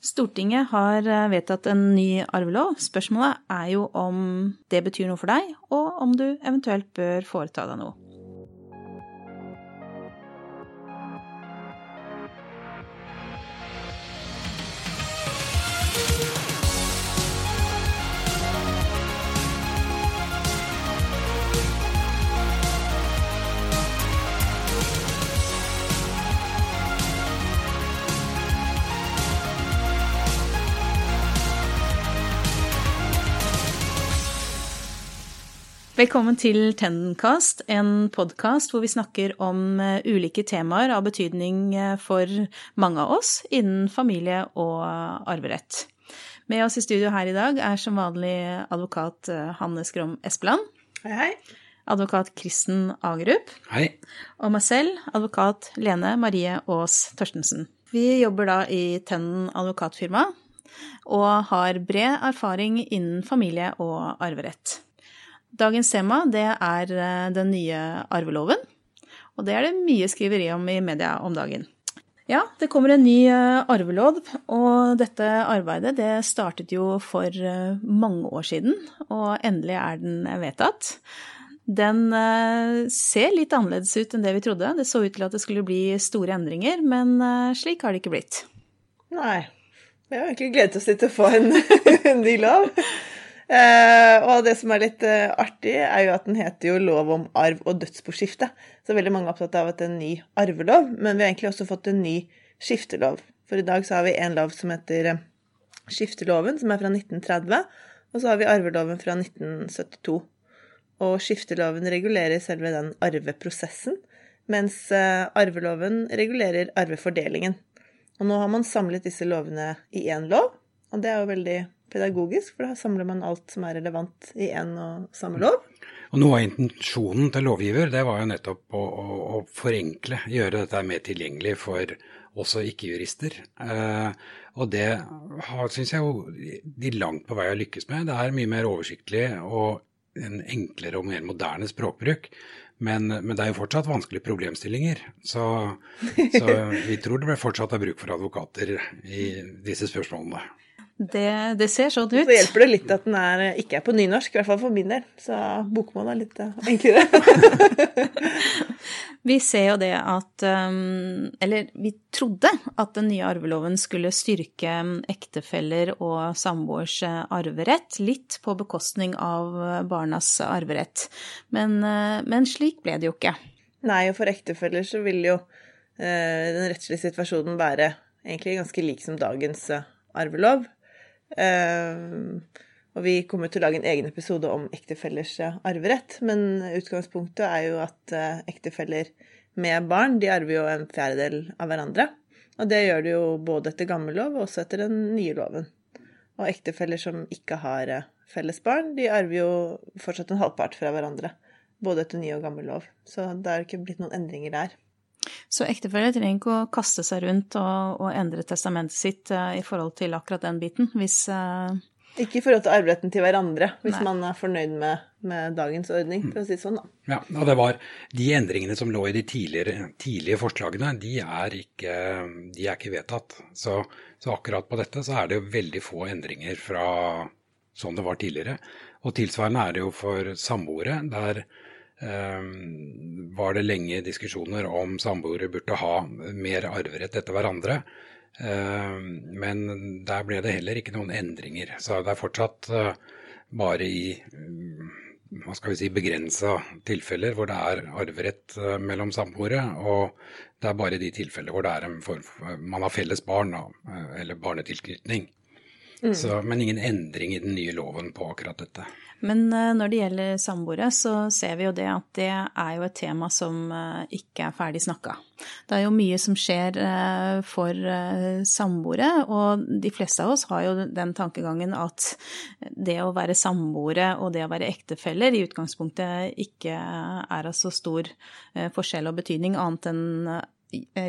Stortinget har eh, vedtatt en ny arvelov. Spørsmålet er jo om det betyr noe for deg, og om du eventuelt bør foreta deg noe. Velkommen til Tendencast, en podkast hvor vi snakker om eh, ulike temaer av betydning eh, for mange av oss innen familie og arverett. Med oss i studio her i dag er som vanlig advokat eh, Hanne Skrom Espeland. Hei, hei. Advokat Kristen Agerup. Hei. Og meg selv, advokat Lene Marie Aas Torstensen. Vi jobber da i Tenden advokatfirma og har bred erfaring innen familie og arverett. Dagens tema det er eh, den nye arveloven, og det er det mye skriveri om i media om dagen. Ja, det kommer en ny eh, arvelov, og dette arbeidet det startet jo for eh, mange år siden, og endelig er den vedtatt. Den ser litt annerledes ut enn det vi trodde. Det så ut til at det skulle bli store endringer, men slik har det ikke blitt. Nei. Vi har egentlig gledet oss litt til å få en, en ny lov. Uh, og det som er litt uh, artig, er jo at den heter jo lov om arv og dødsboskifte. Så veldig mange er opptatt av at det er en ny arvelov, men vi har egentlig også fått en ny skiftelov. For i dag så har vi en lov som heter uh, skifteloven, som er fra 1930, og så har vi arveloven fra 1972. Og skifteloven regulerer selve den arveprosessen, mens arveloven regulerer arvefordelingen. Og nå har man samlet disse lovene i én lov, og det er jo veldig pedagogisk, for da samler man alt som er relevant i én og samme lov. Og Noe av intensjonen til lovgiver det var jo nettopp å, å, å forenkle, gjøre dette mer tilgjengelig for også ikke-jurister. Eh, og det syns jeg jo de langt på vei har lykkes med. Det er mye mer oversiktlig og en enklere og mer moderne språkbruk. Men, men, det er jo fortsatt vanskelige problemstillinger. Så, så vi tror det fortsatt er bruk for advokater i disse spørsmålene. Det, det, ser sånn ut. Så hjelper det litt at den er, ikke er på nynorsk, i hvert fall for min del. Så bokmål er litt uh, enklere. vi ser jo det at um, Eller vi trodde at den nye arveloven skulle styrke um, ektefeller og samboers uh, arverett, litt på bekostning av barnas arverett. Men, men slik ble det jo ikke. Nei, og for ektefeller så vil jo den rettslige situasjonen være egentlig ganske lik som dagens arvelov. Uh, og vi kommer til å lage en egen episode om ektefellers eh, arverett, men utgangspunktet er jo at uh, ektefeller med barn de arver jo en fjerdedel av hverandre. Og det gjør de jo både etter gammel lov og også etter den nye loven. Og ektefeller som ikke har uh, felles barn, de arver jo fortsatt en halvpart fra hverandre. Både etter ny og gammel lov. Så det har ikke blitt noen endringer der. Så ektefeller trenger ikke å kaste seg rundt og, og endre testamentet sitt uh, i forhold til akkurat den biten, hvis uh... Ikke i forhold til arveretten til hverandre, hvis Nei. man er fornøyd med, med, dagens ordning, for å si det sånn, da. Ja, og det var de endringene som lå i de tidligere, tidlige forslagene, de er ikke, de er ikke vedtatt. Så, så, akkurat på dette så er det jo veldig få endringer fra sånn det var tidligere. Og tilsvarende er det jo for samboere, der var det lenge diskusjoner om samboere burde ha mer arverett etter hverandre. Ehm, men der ble det heller ikke noen endringer. Så det er fortsatt eh, bare i mm, hva skal vi si, begrensa tilfeller hvor det er arverett eh, mellom samboere. Og det er bare de tilfeller hvor det er en form man har felles barn eh, eller barnetilknytning. Mm. Så, men ingen endring i den nye loven på akkurat dette. Men eh, når det gjelder samboere, så ser vi jo det at det er jo et tema som eh, ikke er ferdig snakka. Det er jo mye som skjer eh, for samboere, og de fleste av oss har jo den tankegangen at det å være samboere og det å være ektefeller i utgangspunktet ikke er av så stor forskjell og betydning, annet enn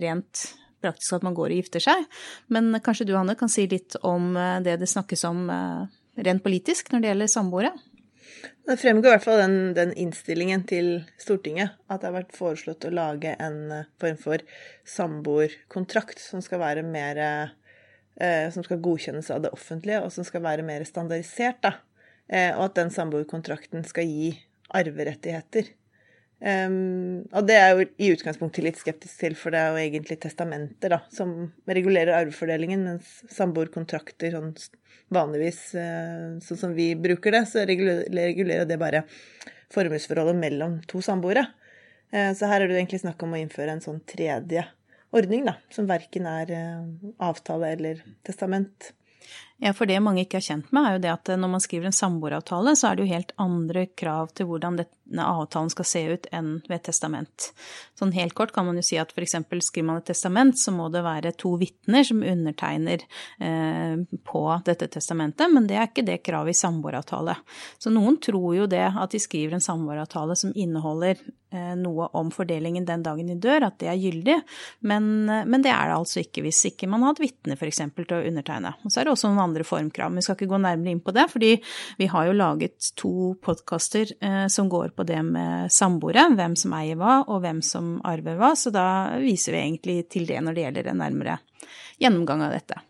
rent praktisk at man går og gifter seg. Men kanskje du, Hanne, kan si litt om det det snakkes om rent politisk når det gjelder samboere? Det fremgår i hvert fall den, den, innstillingen til Stortinget at det har vært foreslått å lage en eh, form for samboerkontrakt som skal være mer eh, som skal godkjennes av det offentlige, og som skal være mer standardisert. da. Eh, og at den samboerkontrakten skal gi arverettigheter. Um, og det er jo i utgangspunktet litt skeptisk til, for det er jo egentlig testamenter da, som regulerer arvefordelingen, mens samboerkontrakter sånn vanligvis, uh, sånn som vi bruker det, så regulerer det bare formuesforholdet mellom to samboere. Uh, så her er det egentlig snakk om å innføre en sånn tredje ordning, da, som verken er uh, avtale eller testament. Ja, for det mange ikke er kjent med, er jo det at når man skriver en samboeravtale, så er det jo helt andre krav til hvordan denne avtalen skal se ut enn ved et testament. Sånn helt kort kan man jo si at f.eks. skriver man et testament, så må det være to vitner som undertegner eh, på dette testamentet, men det er ikke det kravet i samboeravtale. Så noen tror jo det at de skriver en samboeravtale som inneholder eh, noe om fordelingen den dagen de dør, at det er gyldig, men, eh, men det er det altså ikke hvis ikke man har hatt vitne f.eks. til å undertegne. Og så er det også noen andre formkrav. Men vi skal ikke gå nærmere inn på det, fordi vi har jo laget to podkaster eh, som går på det med samboere, hvem som eier hva, og hvem som arver hva, så da viser vi egentlig til det når det gjelder en nærmere gjennomgang av dette.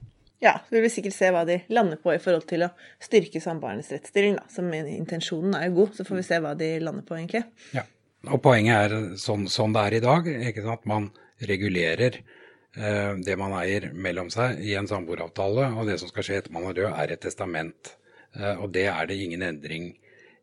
Ja, vi vil sikkert se hva de lander på i forhold til å styrke samboernes rettsstilling, da. Som intensjonen er jo god, så får vi se hva de lander på, egentlig. Ja, og poenget er sånn, sånn det er i dag, ikke sant. Man regulerer Eh, det man eier mellom seg i en samboeravtale, og det som skal skje etter man er død, er et testament. Eh, og det er det ingen endring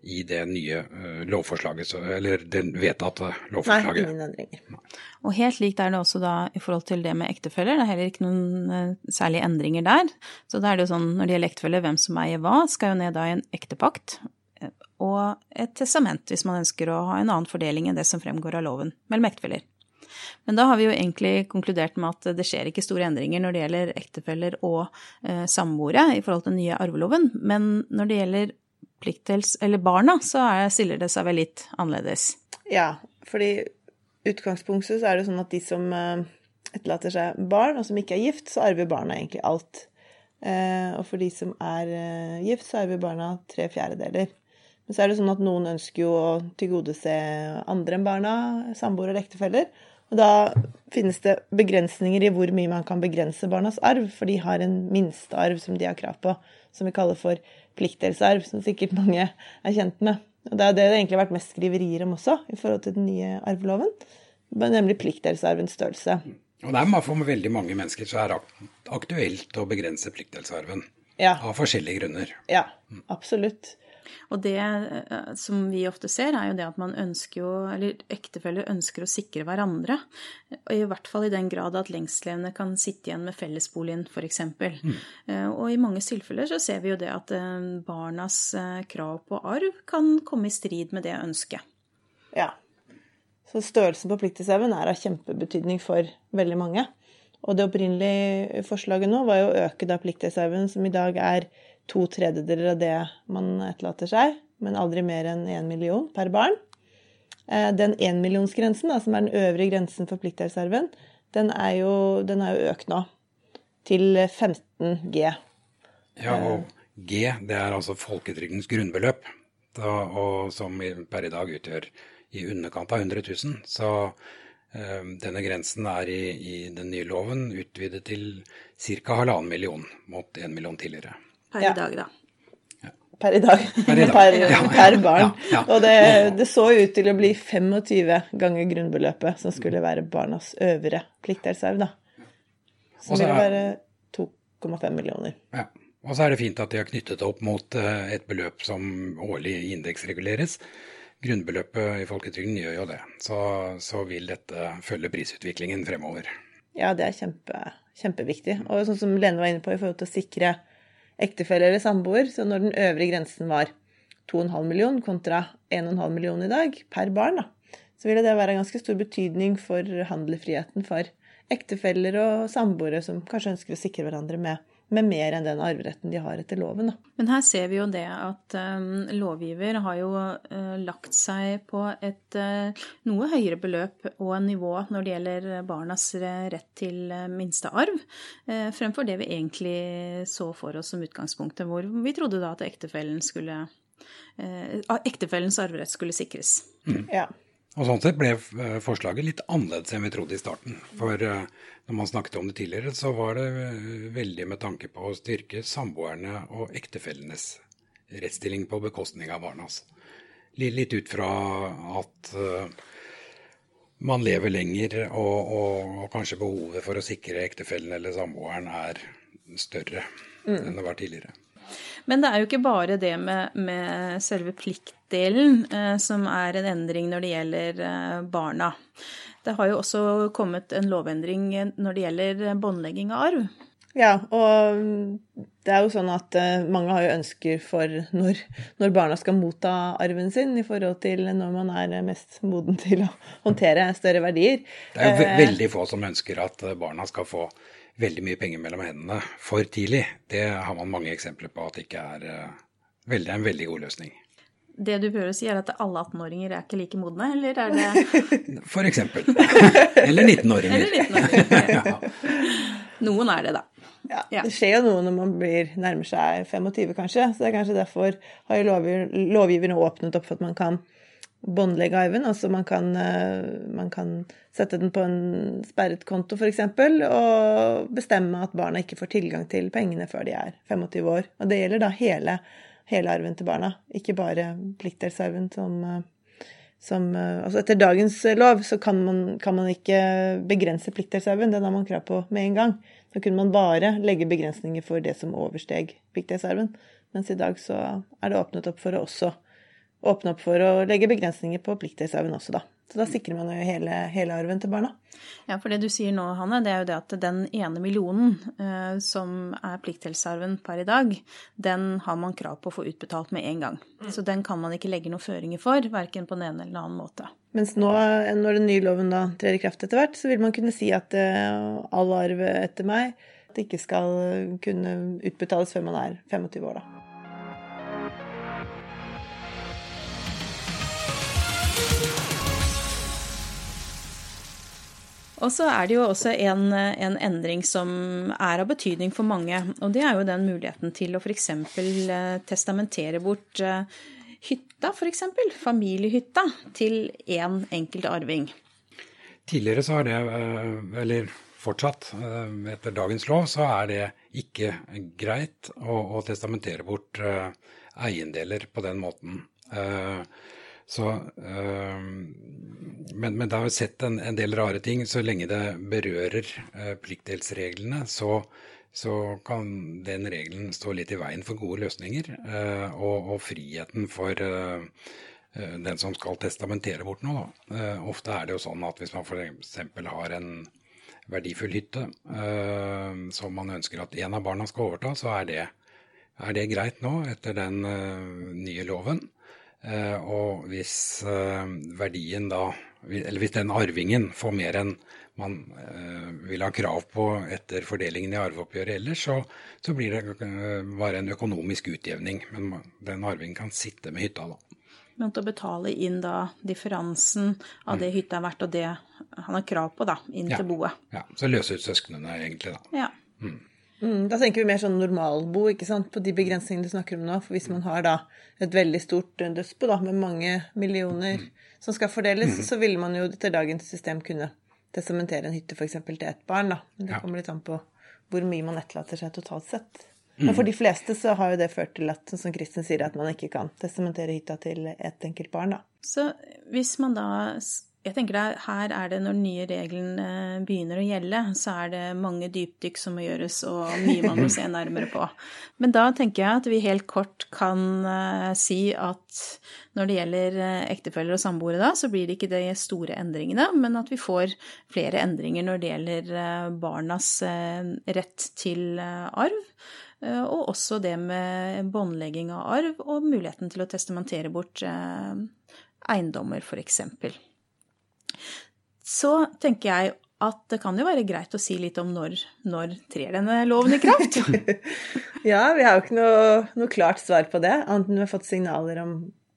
i det nye eh, lovforslaget, eller det vedtatte lovforslaget. Nei, ingen endringer. Og helt likt er det også da i forhold til det med ektefeller. Det er heller ikke noen særlige endringer der. Så da er det jo sånn når det gjelder ektefeller, hvem som eier hva, skal jo ned da i en ektepakt og et testament hvis man ønsker å ha en annen fordeling enn det som fremgår av loven mellom ektefeller. Men da har vi jo egentlig konkludert med at det skjer ikke store endringer når det gjelder ektefeller og eh, samboere i forhold til den nye arveloven. Men når det gjelder pliktdels, eller barna, så er, stiller det seg vel litt annerledes. Ja, fordi utgangspunktet så er det sånn at de som eh, etterlater seg barn, og som ikke er gift, så arver barna egentlig alt. Eh, og for de som er eh, gift, så arver barna tre fjerdedeler. Men så er det sånn at noen ønsker jo å tilgodese andre enn barna, samboere eller ektefeller. Og da finnes det begrensninger i hvor mye man kan begrense barnas arv, for de har en minstearv som de har krav på, som vi kaller for pliktdelsarv, som sikkert mange er kjent med. Og det er det det egentlig har vært mest skriverier om også, i forhold til den nye arveloven, nemlig pliktdelsarvens størrelse. Og det er for veldig mange mennesker så er det aktuelt å begrense pliktdelsarven. Ja. Av forskjellige grunner. Ja, absolutt. Og det eh, som vi ofte ser, er jo det at man ønsker jo, eller ektefeller ønsker å sikre hverandre. I hvert fall i den grad at lengstlevende kan sitte igjen med fellesboligen, f.eks. Mm. Eh, og i mange tilfeller så ser vi jo det at eh, barnas krav på arv kan komme i strid med det ønsket. Ja. Så størrelsen på pliktreserven er av kjempebetydning for veldig mange. Og det opprinnelige forslaget nå var jo å øke da pliktreserven, som i dag er to tredjedeler av det man etterlater seg, men aldri mer enn én million per barn. Eh, den énmillionsgrensen, som er den øvre grensen for pliktreserven, den er, jo, den er jo økt nå til 15 G. Ja, og G det er altså folketrygdens grunnbeløp, da, og som per i dag utgjør i underkant av 100 000. Så øh, denne grensen er i, i, den nye loven utvidet til ca. halvannen million mot én million tidligere per ja. i dag, da. Per i dag. Per, i dag. per, per barn. Ja, og det, det, så ut til å bli 25 ganger grunnbeløpet som skulle være barnas øvre pliktdelsarv, da. Som ville være 2,5 millioner. Ja. Og så er det fint at de har knyttet det opp mot eh, et beløp som årlig indeksreguleres. Grunnbeløpet i folketrygden gjør jo det. Så, så, vil dette følge prisutviklingen fremover. Ja, det er kjempe, kjempeviktig. Og sånn som Lene var inne på, i forhold til å sikre ektefelle eller samboer. Så når den øvre grensen var 2,5 million kontra 1,5 million i dag per barn, da, så ville det være en ganske stor betydning for handlefriheten for ektefeller og samboere som kanskje ønsker å sikre hverandre med med mer enn den arveretten de har etter loven. Da. Men her ser vi jo det at um, lovgiver har jo uh, lagt seg på et uh, noe høyere beløp og nivå når det gjelder barnas rett til uh, minstearv, uh, fremfor det vi egentlig så for oss som utgangspunktet, hvor vi trodde da at ektefellen skulle, ektefellens arverett skulle sikres. Mm. Ja. Og Sånn sett ble eh, forslaget litt annerledes enn vi trodde i starten. For eh, når man snakket om det tidligere, så var det eh, veldig med tanke på å styrke samboerne og ektefellenes rettsstilling på bekostning av barnas. Litt ut fra at man lever lenger, og, og, og kanskje behovet for å sikre ektefellen eller samboeren er større mm. enn det var tidligere. Men det er jo ikke bare det med, med selve pliktdelen eh, som er en endring når det gjelder eh, barna. Det har jo også kommet en lovendring når det gjelder båndlegging av arv. Ja, og det er jo sånn at eh, mange har jo ønsker for når, når, barna skal motta arven sin, i forhold til når man er mest moden til å håndtere større verdier. Det er jo eh, veldig få som ønsker at barna skal få veldig mye penger mellom hendene for tidlig. Det har man mange eksempler på at det ikke er uh, veldig, en veldig god løsning. Det du prøver å si er at alle 18-åringer er ikke like modne, eller er det For eksempel. Eller 19-åringer. Eller 19-åringer. ja. Noen er det, da. Ja, Det skjer jo noe når man blir, nærmer seg 25, kanskje. Så det er kanskje derfor har jo lovgiverne åpnet opp for at man kan båndlegge arven. Altså man kan, eh, man kan, sette den på en sperret konto, f.eks., og bestemme at barna ikke får tilgang til pengene før de er 25 år. Og det gjelder da hele, hele arven til barna, ikke bare pliktdelsarven som, eh, som eh, Altså etter dagens lov så kan man, kan man ikke begrense pliktdelsarven, den har man krav på med en gang. Så kunne man bare legge begrensninger for det som oversteg pliktdelsarven. Mens i dag så er det åpnet opp for å også åpne opp for å legge begrensninger på pliktdelsarven også, da. Så da sikrer man jo hele, hele, arven til barna. Ja, for det du sier nå, Hanne, det er jo det at den ene millionen eh, som er pliktdelsarven per i dag, den har man krav på å få utbetalt med en gang. Mm. Så den kan man ikke legge noen føringer for, verken på den ene eller den annen måte. Mens nå, når den nye loven da trer i kraft etter hvert, så vil man kunne si at eh, all arv etter meg at det ikke skal kunne utbetales før man er 25 år, da. Og så er det jo også en, en, endring som er av betydning for mange. Og det er jo den muligheten til å f.eks. Eh, testamentere bort eh, hytta, f.eks. Familiehytta, til én en enkelt arving. Tidligere så har det, eh, eller fortsatt etter dagens lov, så er det ikke greit å, å testamentere bort eiendeler på den måten. Så, øh, men, men det har jo sett en, en, del rare ting. Så lenge det berører øh, pliktdelsreglene, så, så, kan den regelen stå litt i veien for gode løsninger. Øh, og, og, friheten for den som skal testamentere bort noe. ofte er det jo sånn at hvis man f.eks. har en verdifull hytte som man ønsker at en av barna skal overta, så er det, er det greit nå etter den nye loven. Eh, og hvis eh, verdien da Eller hvis den arvingen får mer enn man eh, vil ha krav på etter fordelingen i arveoppgjøret ellers, så, så blir det bare en økonomisk utjevning. Men den arvingen kan sitte med hytta, da. Men å betale inn da differansen av det mm. hytta er verdt, og det han har krav på, da, inn ja. til boet. Ja, så løse ut søsknene, egentlig, da. Ja. Mm. Mm, da tenker vi mer sånn normalbo, ikke sant, på de begrensningene du snakker om nå. For hvis man har da et veldig stort eh, dødsbo da, med mange millioner mm. som skal fordeles, mm. så ville man jo etter dagens system kunne testamentere en hytte f.eks. til ett barn. da. Det ja. kommer litt an på hvor mye man etterlater seg totalt sett. Men for de fleste så har jo det ført til at som Kristin sier, at man ikke kan testamentere hytta til ett enkelt barn. da. Så hvis man da jeg tenker det, Her er det når den nye regelen eh, begynner å gjelde, så er det mange dypdykk som må gjøres, og mye man må se nærmere på. Men da tenker jeg at vi helt kort kan uh, si at når det gjelder uh, ektefeller og samboere, da, så blir det ikke de store endringene, men at vi får flere endringer når det gjelder barnas rett til arv. Og også det med båndlegging av arv og muligheten til å testamentere bort eiendommer, f.eks. Så tenker jeg at det kan jo være greit å si litt om når, når trer denne loven i kraft? ja, vi har jo ikke noe, noe, klart svar på det, annet enn vi har fått signaler om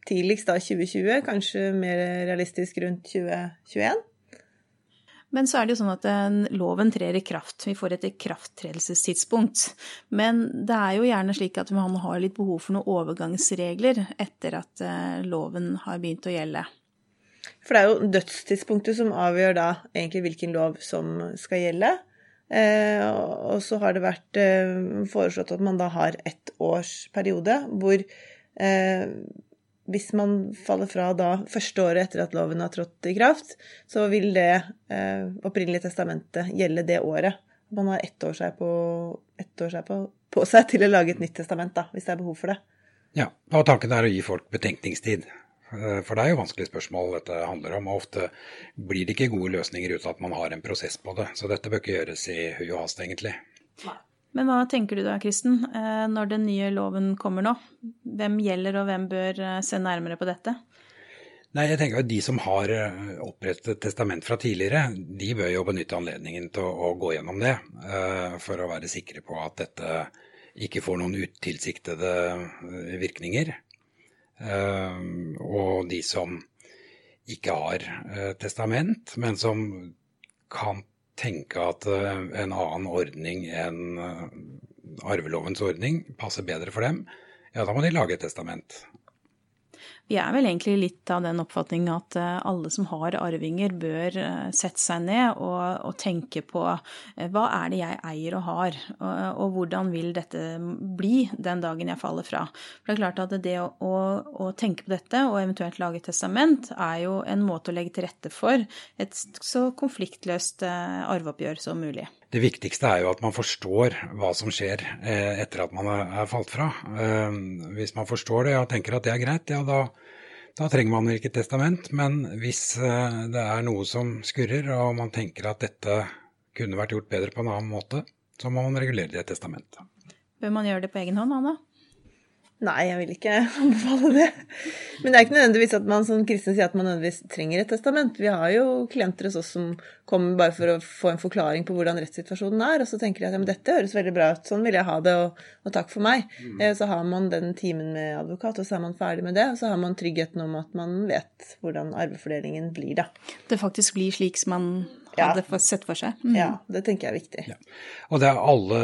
tidligst da 2020, kanskje mer realistisk rundt 2021. Men så er det jo sånn at loven trer i kraft. Vi får et ikrafttredelsestidspunkt. Men det er jo gjerne slik at man har litt behov for noen overgangsregler etter at eh, loven har begynt å gjelde. For det er jo dødstidspunktet som avgjør da egentlig hvilken lov som skal gjelde. Eh, og så har det vært eh, foreslått at man da har ett års periode hvor eh, hvis man faller fra da første året etter at loven har trådt i kraft, så vil det eh, opprinnelige testamentet gjelde det året. Man har ett år seg, på, ett år seg på, på, seg til å lage et nytt testament, da, hvis det er behov for det. Ja, og tanken er å gi folk betenkningstid. Eh, for det er jo vanskelige spørsmål dette handler om, og ofte blir det ikke gode løsninger uten at man har en prosess på det. Så dette bør ikke gjøres i hui og hast, egentlig. Men hva tenker du da, Kristen, eh, når den nye loven kommer nå? Hvem gjelder, og hvem bør eh, se nærmere på dette? Nei, jeg tenker at De som har opprettet testament fra tidligere, de bør jo benytte anledningen til å, å gå gjennom det, for å være sikre på at dette ikke får noen utilsiktede virkninger. Ehm, og de som ikke har eh, testament, men som kan tenke at eh, en annen ordning enn eh, arvelovens ordning passer bedre for dem, ja, da må de lage et testament. Vi er vel egentlig litt av den oppfatning at eh, alle som har arvinger, bør eh, sette seg ned og, og tenke på eh, hva er det jeg eier og har, og, og, hvordan vil dette bli den dagen jeg faller fra. For det er klart at det å, å, å tenke på dette og eventuelt lage testament, er jo en måte å legge til rette for et så konfliktløst arveoppgjør som mulig. Det viktigste er jo at man forstår hva som skjer etter at man er falt fra. Hvis man forstår det og tenker at det er greit, ja da da trenger man ikke testament, men hvis eh, det er noe som skurrer, og man tenker at dette kunne vært gjort bedre på en annen måte, så må man regulere det i et testament. Bør man gjøre det på egen hånd, Anna? Nei, jeg vil ikke anbefale det. Men det er ikke nødvendigvis at man som kristen sier at man nødvendigvis trenger et testament. Vi har jo klienter hos oss som kommer bare for å få en forklaring på hvordan rettssituasjonen er, og så tenker de at ja, men dette høres veldig bra ut, sånn vil jeg ha det, og, og takk for meg. Mm. Eh, så har man den timen med advokat, og så er man ferdig med det, og så har man tryggheten om at man vet hvordan arvefordelingen blir, da. Det faktisk blir slik som man hadde ja. sett for seg. Mm. Ja, det tenker jeg er viktig. Ja. Og det er alle,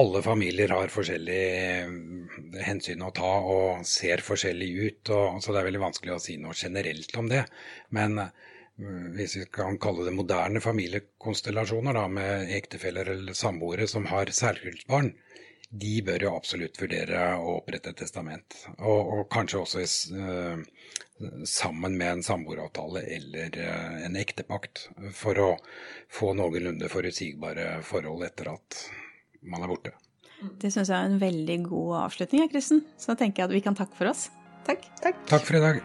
alle, familier har forskjellige mm, hensyn å ta og ser forskjellig ut, og, så det er veldig vanskelig å si noe generelt om det. Men mm, hvis vi kan kalle det moderne familiekonstellasjoner da, med ektefeller eller samboere som har særkullsbarn, de bør jo absolutt vurdere å opprette et testament. Og, og kanskje også i uh, sammen med en samboeravtale eller uh, en ektepakt, for å få noenlunde forutsigbare forhold etter at man er borte. Det syns jeg er en veldig god avslutning, Kristen. Så da tenker jeg at vi kan takke for oss. Takk. Takk, Takk for i dag.